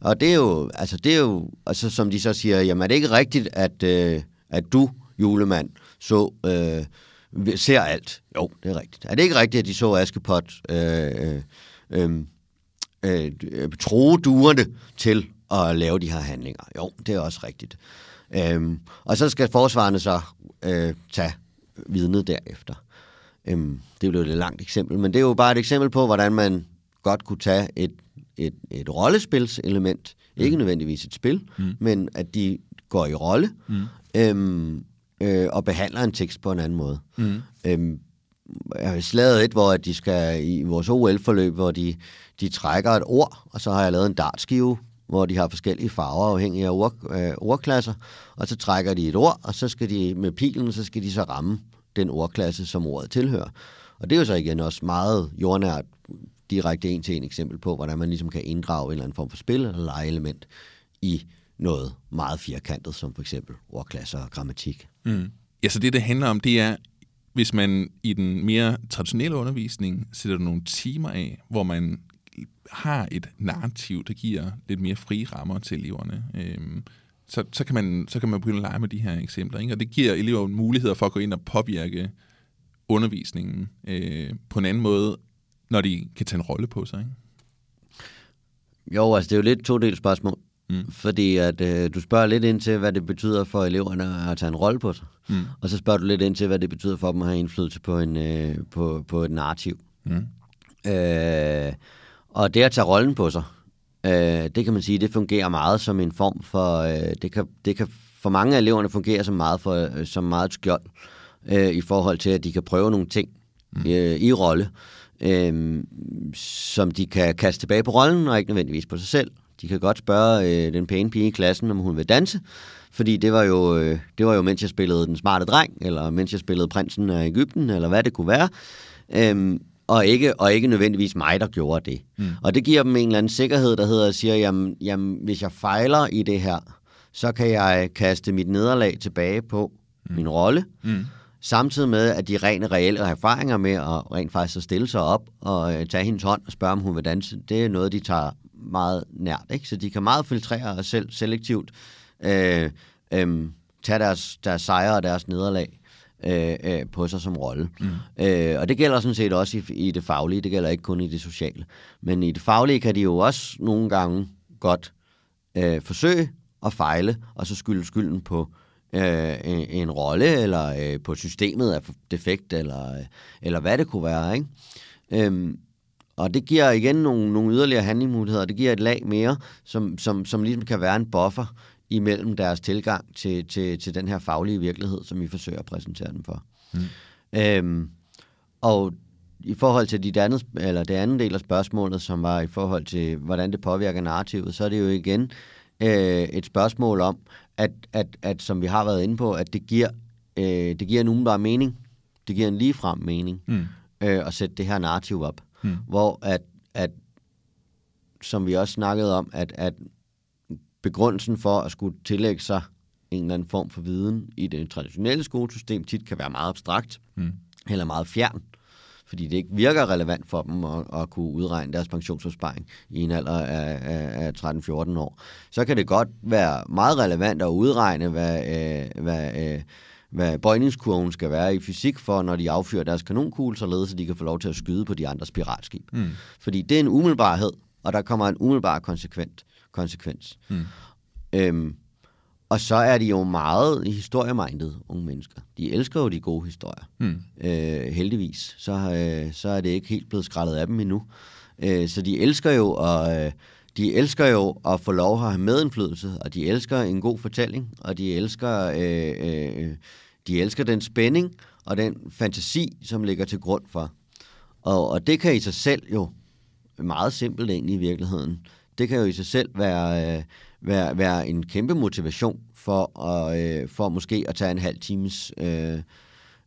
Speaker 1: og det er jo, altså det er jo, altså som de så siger, jamen er det ikke rigtigt, at, øh, at du, julemand, så... Øh, ser alt. Jo, det er rigtigt. Er det ikke rigtigt, at de så Askepot øh, øh, øh, øh, tro duerne til at lave de her handlinger? Jo, det er også rigtigt. Øh, og så skal forsvarerne så øh, tage vidnet derefter. Øh, det blev et langt eksempel, men det er jo bare et eksempel på, hvordan man godt kunne tage et, et, et rollespilselement, mm. ikke nødvendigvis et spil, mm. men at de går i rolle, mm. øhm, øh, og behandler en tekst på en anden måde. Mm. Øhm, jeg har lavet et, hvor de skal i vores OL-forløb, hvor de, de trækker et ord, og så har jeg lavet en dartskive, hvor de har forskellige farver afhængig af ord, øh, ordklasser, og så trækker de et ord, og så skal de med pilen, så skal de så ramme den ordklasse, som ordet tilhører. Og det er jo så igen også meget jordnært, direkte en til en eksempel på, hvordan man ligesom kan inddrage en eller anden form for spil eller legeelement i noget meget firkantet, som for eksempel ordklasser og grammatik.
Speaker 2: Mm. Ja, så det, det handler om, det er hvis man i den mere traditionelle undervisning sætter nogle timer af, hvor man har et narrativ, der giver lidt mere frie rammer til eleverne, øh, så, så, kan man, så kan man begynde at lege med de her eksempler. Ikke? Og det giver eleverne muligheder for at gå ind og påvirke undervisningen øh, på en anden måde, når de kan tage en rolle på sig. Ikke?
Speaker 1: Jo, altså det er jo lidt to del spørgsmål. Mm. Fordi at øh, du spørger lidt ind til, hvad det betyder for eleverne at tage en rolle på sig. Mm. Og så spørger du lidt ind til, hvad det betyder for dem at have indflydelse på, en, øh, på, på et narrativ. Mm. Øh, og det at tage rollen på sig, øh, det kan man sige, det fungerer meget som en form for... Øh, det, kan, det kan for mange af eleverne fungere som meget, for, øh, som meget skjold øh, i forhold til, at de kan prøve nogle ting mm. øh, i rolle, øh, som de kan kaste tilbage på rollen, og ikke nødvendigvis på sig selv. De kan godt spørge øh, den pæne pige i klassen, om hun vil danse, fordi det var, jo, øh, det var jo, mens jeg spillede Den Smarte Dreng, eller mens jeg spillede Prinsen af Ægypten, eller hvad det kunne være. Øhm, og ikke, og ikke nødvendigvis mig, der gjorde det. Mm. Og det giver dem en eller anden sikkerhed, der hedder, siger, jamen, jamen, hvis jeg fejler i det her, så kan jeg kaste mit nederlag tilbage på mm. min rolle, mm. samtidig med, at de rene reelle erfaringer med at rent faktisk at stille sig op og øh, tage hendes hånd og spørge, om hun vil danse, det er noget, de tager meget nært. Ikke? Så de kan meget filtrere og selv selektivt øh, øh, tage deres, deres sejre og deres nederlag øh, øh, på sig som rolle. Mm. Øh, og det gælder sådan set også i, i det faglige, det gælder ikke kun i det sociale. Men i det faglige kan de jo også nogle gange godt øh, forsøge at fejle, og så skylde skylden på øh, en, en rolle, eller øh, på systemet af defekt, eller, øh, eller hvad det kunne være. Ikke? Øh, og det giver igen nogle, nogle yderligere handlingsmuligheder, det giver et lag mere, som, som, som ligesom kan være en buffer imellem deres tilgang til, til, til den her faglige virkelighed, som vi forsøger at præsentere den for. Mm. Øhm, og i forhold til dit andet, eller det andet del af spørgsmålet, som var i forhold til, hvordan det påvirker narrativet, så er det jo igen øh, et spørgsmål om, at, at, at som vi har været inde på, at det giver, øh, det giver en umiddelbar mening. Det giver en ligefrem mening mm. øh, at sætte det her narrativ op. Mm. Hvor at, at, som vi også snakkede om, at, at begrundelsen for at skulle tillægge sig en eller anden form for viden i det traditionelle skolesystem tit kan være meget abstrakt mm. eller meget fjern, fordi det ikke virker relevant for dem at, at kunne udregne deres pensionsopsparing i en alder af, af, af 13-14 år. Så kan det godt være meget relevant at udregne, hvad, øh, hvad, øh, hvad bøjningskurven skal være i fysik for, når de affyrer deres kanonkugle, således at de kan få lov til at skyde på de andre piratskib. Mm. Fordi det er en umiddelbarhed, og der kommer en umiddelbar konsekvent konsekvens. Mm. Øhm, og så er de jo meget historiemindet, unge mennesker. De elsker jo de gode historier. Mm. Øh, heldigvis. Så, øh, så er det ikke helt blevet skrællet af dem endnu. Øh, så de elsker jo at... Øh, de elsker jo at få lov at have medindflydelse, og de elsker en god fortælling, og de elsker, øh, øh, de elsker den spænding og den fantasi, som ligger til grund for. Og, og det kan i sig selv jo meget simpelt egentlig i virkeligheden det kan jo i sig selv være, øh, være, være en kæmpe motivation for, at, øh, for måske at tage en halv times øh,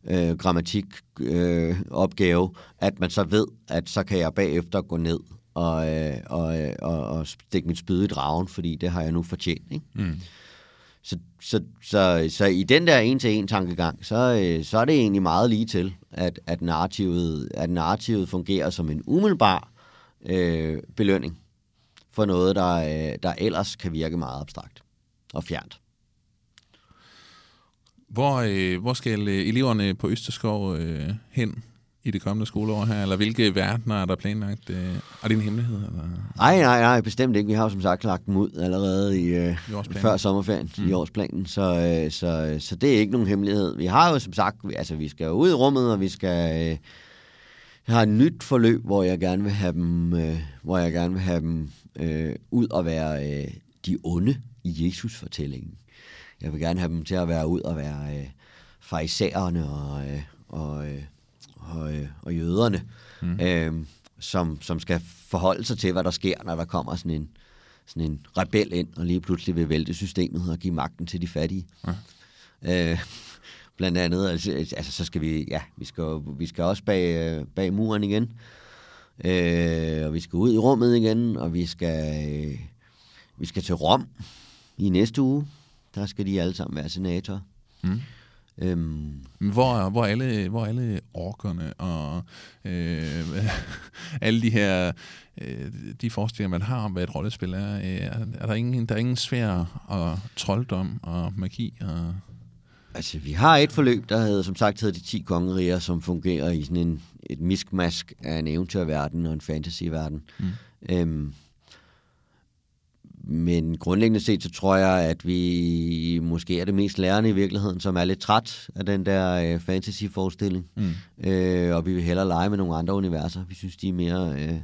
Speaker 1: øh, grammatik øh, opgave, at man så ved, at så kan jeg bagefter gå ned og, øh, og, øh, og, og stikke mit spyd i dragen, fordi det har jeg nu fortjent. Ikke? Mm. Så, så, så, så i den der en-til-en tankegang, så, øh, så er det egentlig meget lige til, at, at, narrativet, at narrativet fungerer som en umiddelbar øh, belønning for noget, der, øh, der ellers kan virke meget abstrakt og fjernt.
Speaker 2: Hvor, øh, hvor skal eleverne på Østerskov øh, hen i det kommende skoleår her? Eller hvilke verdener er der planlagt? Øh, er det en hemmelighed? Eller?
Speaker 1: Nej, nej, nej, bestemt ikke. Vi har jo som sagt lagt dem ud allerede i, øh, I før sommerferien mm. i årsplanen, så, øh, så, så det er ikke nogen hemmelighed. Vi har jo som sagt, altså vi skal ud i rummet, og vi skal... Øh, jeg har et nyt forløb, hvor jeg gerne vil have dem, øh, hvor jeg gerne vil have dem øh, ud og være øh, de onde i Jesus-fortællingen. Jeg vil gerne have dem til at være ud og være øh, farisæerne og, øh, og, øh, og, øh, og jøderne, mm. øh, som, som skal forholde sig til, hvad der sker, når der kommer sådan en, sådan en rebel ind, og lige pludselig vil vælte systemet og give magten til de fattige. Ja. Øh, blandt andet. Altså, altså, så skal vi, ja, vi skal, vi skal også bag, øh, bag muren igen. Øh, og vi skal ud i rummet igen, og vi skal, øh, vi skal til Rom i næste uge. Der skal de alle sammen være senatorer. Mm. Øhm,
Speaker 2: Hvor, hvor, alle, hvor alle orkerne og øh, alle de her øh, de forestillinger, man har om, hvad et rollespil er, øh, er der ingen, der er ingen svær og trolddom og magi og
Speaker 1: Altså, vi har et forløb, der hedder, som sagt hedder De 10 Kongeriger, som fungerer i sådan en, et miskmask af en eventyrverden og en fantasyverden. Mm. Øhm, men grundlæggende set, så tror jeg, at vi måske er det mest lærende i virkeligheden, som er lidt træt af den der øh, fantasy-forestilling. Mm. Øh, og vi vil hellere lege med nogle andre universer. Vi synes, de er mere øh,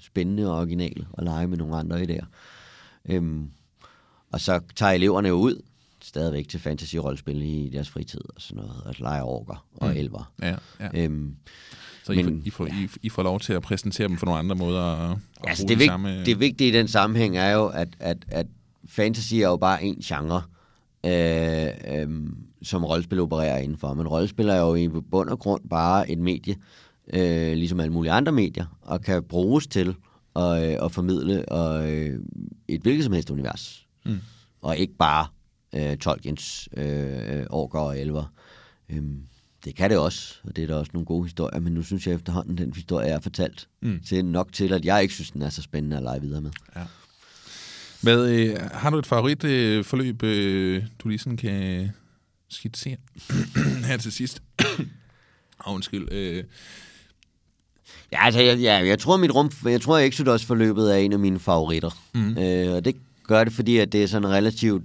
Speaker 1: spændende og originale at lege med nogle andre idéer. Øhm, og så tager eleverne jo ud stadigvæk til fantasy-rollespil i deres fritid og sådan noget, at lege orker og mm. elver.
Speaker 2: Ja, ja.
Speaker 1: Øhm,
Speaker 2: så men, I, får, I, får, I, I får lov til at præsentere dem for nogle andre måder? Og,
Speaker 1: og altså det, vigt, samme... det vigtige i den sammenhæng er jo, at, at, at fantasy er jo bare en genre, øh, øh, som rollespil opererer indenfor. Men rollespil er jo i bund og grund bare et medie, øh, ligesom alle mulige andre medier, og kan bruges til at, øh, at formidle og, øh, et hvilket som helst univers. Mm. Og ikke bare øh, Tolkiens øh, orker og elver. Øhm, det kan det også, og det er der også nogle gode historier, men nu synes jeg efterhånden, den historie er fortalt mm. til nok til, at jeg ikke synes, den er så spændende at lege videre med. Ja.
Speaker 2: Hvad, øh, har du et favoritforløb, øh, øh, du lige sådan kan skitsere her til sidst? oh, undskyld. Øh.
Speaker 1: Ja, altså, jeg, jeg, jeg tror, mit rum, jeg tror, Exodus-forløbet er en af mine favoritter. Mm. Øh, og det gør det, fordi at det er sådan relativt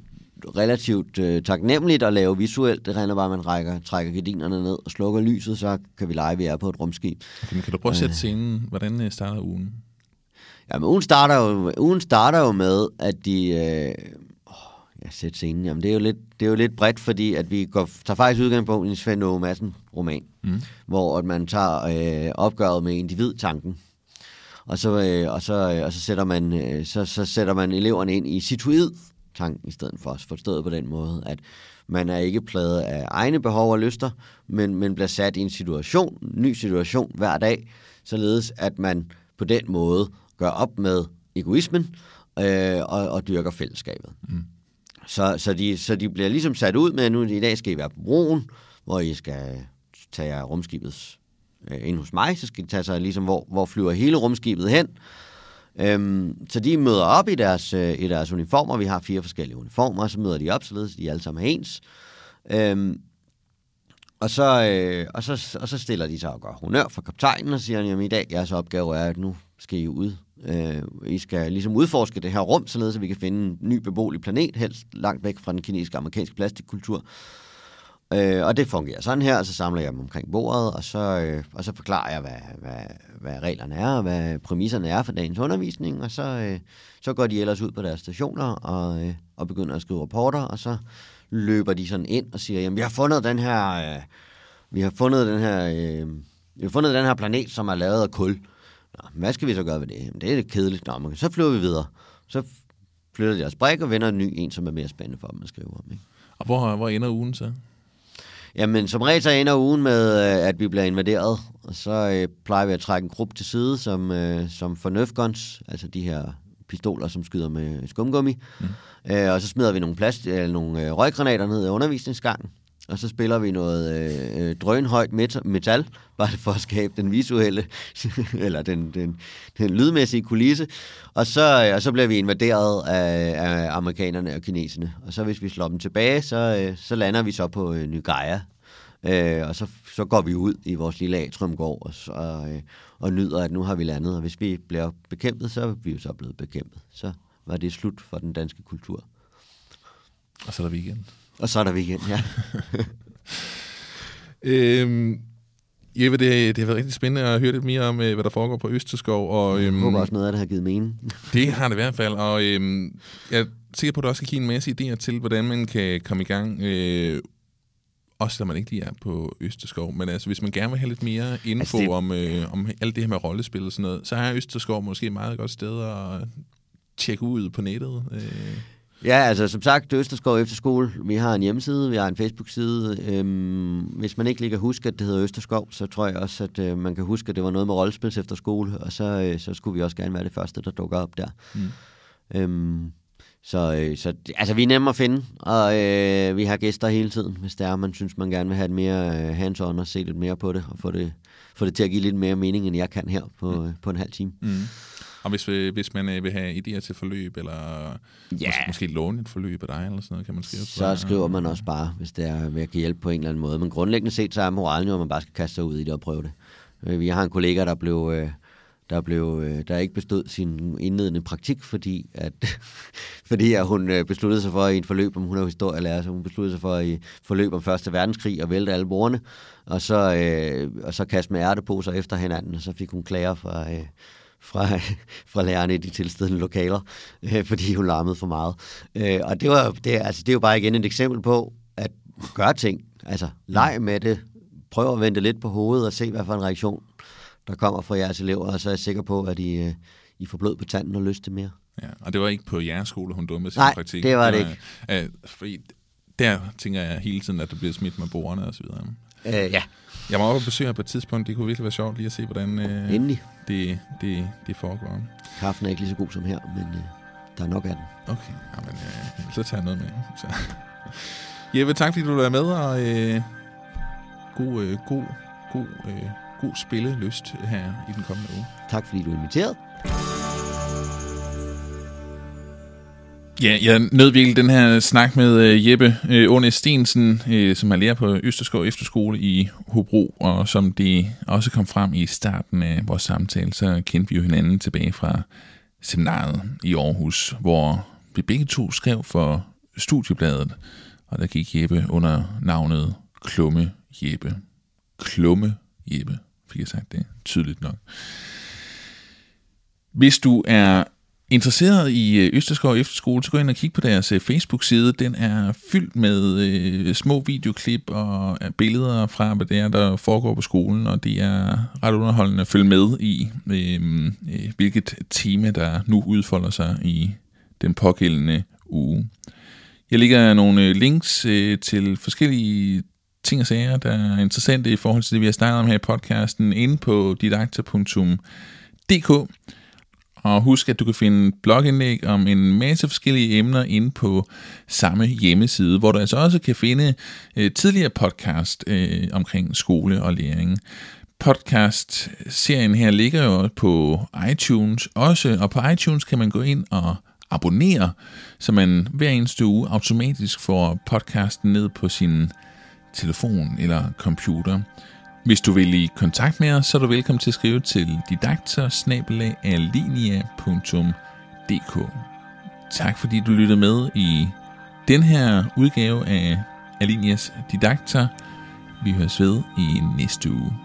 Speaker 1: relativt øh, taknemmeligt at lave visuelt. Det regner bare, at man rækker, trækker gardinerne ned og slukker lyset, så kan vi lege, at vi er på et rumskib.
Speaker 2: Okay, kan du prøve at sætte øh. scenen? Hvordan øh, starter ugen?
Speaker 1: Ja, men ugen starter jo, ugen starter jo med, at de... Øh, ja, sæt scenen. Jamen, det er jo lidt, det er jo lidt bredt, fordi at vi går, tager faktisk udgangspunkt i en Svend Aage Madsen roman, mm. hvor at man tager øh, opgøret med individtanken, og så, øh, og så, øh, og så, sætter man, øh, så, så sætter man eleverne ind i situid tanken i stedet for. Forstået på den måde, at man er ikke pladet af egne behov og lyster, men, men bliver sat i en situation, en ny situation hver dag, således at man på den måde gør op med egoismen øh, og, og dyrker fællesskabet. Mm. Så, så, de, så de bliver ligesom sat ud med, at nu i dag skal I være på broen, hvor I skal tage rumskibets øh, ind hos mig, så skal de tage sig ligesom, hvor, hvor flyver hele rumskibet hen, Øhm, så de møder op i deres, øh, i deres uniformer. Vi har fire forskellige uniformer, så møder de op, således de alle sammen er ens. Øhm, og, så, øh, og, så, og så stiller de sig og gør honør for kaptajnen og siger, at i dag jeres opgave er, at nu skal I ud. Øh, I skal ligesom udforske det her rum, således at vi kan finde en ny beboelig planet, helst langt væk fra den kinesiske amerikanske plastikkultur. Øh, og det fungerer sådan her, og så samler jeg dem omkring bordet, og så, øh, og så forklarer jeg, hvad, hvad, hvad reglerne er, og hvad præmisserne er for dagens undervisning, og så, øh, så går de ellers ud på deres stationer og, øh, og begynder at skrive rapporter, og så løber de sådan ind og siger, jamen vi har fundet den her, øh, vi har fundet den her, øh, vi har fundet den her planet, som er lavet af kul. Nå, hvad skal vi så gøre ved det? Jamen, det er lidt kedeligt. Nå, men så flyver vi videre. Så flytter de deres brik og vender en ny en, som er mere spændende for dem at skrive om. Ikke?
Speaker 2: Og hvor, hvor ender ugen så?
Speaker 1: Jamen, som regel så ender ugen med, øh, at vi bliver invaderet, og så øh, plejer vi at trække en gruppe til side, som, øh, som for nerfguns, altså de her pistoler, som skyder med skumgummi. Mm. Øh, og så smider vi nogle, plast, eller nogle øh, røggranater ned i undervisningsgangen, og så spiller vi noget øh, øh drønhøjt metal, bare for at skabe den visuelle, eller den, den, den lydmæssige kulisse. Og så, øh, og så bliver vi invaderet af, af amerikanerne og kineserne. Og så hvis vi slår dem tilbage, så, øh, så lander vi så på øh, Ny Gaia. Øh, og så, så går vi ud i vores lille atriumgård og, så, øh, og nyder, at nu har vi landet. Og hvis vi bliver bekæmpet, så er vi jo så blevet bekæmpet. Så var det slut for den danske kultur.
Speaker 2: Og så er der weekend.
Speaker 1: Og så er der weekend, ja.
Speaker 2: øhm, Jeppe, det, det har været rigtig spændende at høre lidt mere om, øh, hvad der foregår på Østerskov. Og,
Speaker 1: øhm, jeg håber også noget af det har givet mening.
Speaker 2: det har det i hvert fald, og øhm, jeg er sikker på, at du også kan give en masse idéer til, hvordan man kan komme i gang, øh, også når man ikke lige er på Østerskov. Men altså, hvis man gerne vil have lidt mere info altså det... om, øh, om alt det her med rollespil og sådan noget, så er Østerskov måske et meget godt sted at tjekke ud på nettet. Øh.
Speaker 1: Ja, altså som sagt, Østerskov Efterskole, vi har en hjemmeside, vi har en Facebook-side. Øhm, hvis man ikke lige kan huske, at det hedder Østerskov, så tror jeg også, at øh, man kan huske, at det var noget med rollespils efterskole, og så, øh, så skulle vi også gerne være det første, der dukker op der. Mm. Øhm, så, øh, så altså, vi er nemme at finde, og øh, vi har gæster hele tiden, hvis det er, man synes, man gerne vil have et mere øh, hands-on og se lidt mere på det, og få det, få det til at give lidt mere mening, end jeg kan her på, mm. på en halv time.
Speaker 2: Mm. Og hvis, hvis man øh, vil have idéer til forløb, eller ja. måske, måske låne et forløb af dig, eller sådan noget, kan man skrive
Speaker 1: Så skriver man også bare, hvis det er at give hjælp på en eller anden måde. Men grundlæggende set, så er moralen jo, at man bare skal kaste sig ud i det og prøve det. Øh, vi har en kollega, der blev... Øh, der, blev, der ikke bestod sin indledende praktik, fordi at, fordi at hun besluttede sig for i en forløb, om hun er historielærer, så hun besluttede sig for i forløb om Første Verdenskrig at vælte alle bordene, og så, øh, og så kaste med ærteposer efter hinanden, og så fik hun klager fra, øh, fra, fra lærerne i de tilstedende lokaler, øh, fordi hun larmede for meget. Øh, og det, var, det, altså, det er jo bare igen et eksempel på, at gøre ting. Altså, leg med det. Prøv at vente lidt på hovedet og se, hvad for en reaktion, der kommer fra jeres elever, og så er jeg sikker på, at I, øh, I får blod på tanden og lyst til mere.
Speaker 2: Ja, og det var ikke på jeres skole, hun dummede sin
Speaker 1: Nej,
Speaker 2: praktik?
Speaker 1: det var det ikke.
Speaker 2: Øh, fordi der tænker jeg hele tiden, at der bliver smidt med borgerne og så videre.
Speaker 1: Øh, ja.
Speaker 2: Jeg må op og besøge på et tidspunkt. Det kunne virkelig være sjovt lige at se, hvordan øh,
Speaker 1: Endelig.
Speaker 2: Det, det, det foregår.
Speaker 1: Kaffen er ikke lige så god som her, men øh, der er nok af den.
Speaker 2: Okay, Jamen, øh, så tager jeg noget med. Så. Jeppe, tak fordi du var med, og øh, god, øh, god, god, øh, god spillelyst her i den kommende uge.
Speaker 1: Tak fordi du inviterede.
Speaker 2: Ja, jeg nød virkelig den her snak med øh, Jeppe øh, uh, Åne Stensen, øh, som er lærer på Østerskov Efterskole i Hobro, og som det også kom frem i starten af vores samtale, så kendte vi jo hinanden tilbage fra seminaret i Aarhus, hvor vi begge to skrev for studiebladet, og der gik Jeppe under navnet Klumme Jeppe. Klumme Jeppe, fik jeg sagt det tydeligt nok. Hvis du er interesseret i øh, Østerskov Efterskole, så gå ind og kig på deres øh, Facebook-side. Den er fyldt med øh, små videoklip og øh, billeder fra, hvad det er, der foregår på skolen, og det er ret underholdende at følge med i, øh, øh, hvilket tema, der nu udfolder sig i den pågældende uge. Jeg lægger nogle links øh, til forskellige ting og sager, der er interessante i forhold til det, vi har snakket om her i podcasten, inde på didakta.dk. Og husk, at du kan finde blogindlæg om en masse forskellige emner inde på samme hjemmeside, hvor du altså også kan finde øh, tidligere podcast øh, omkring skole og læring. Podcast-serien her ligger jo på iTunes også, og på iTunes kan man gå ind og abonnere, så man hver eneste uge automatisk får podcasten ned på sin telefon eller computer. Hvis du vil i kontakt med os, så er du velkommen til at skrive til didakter Tak fordi du lyttede med i den her udgave af Alinias Didakter. Vi høres ved i næste uge.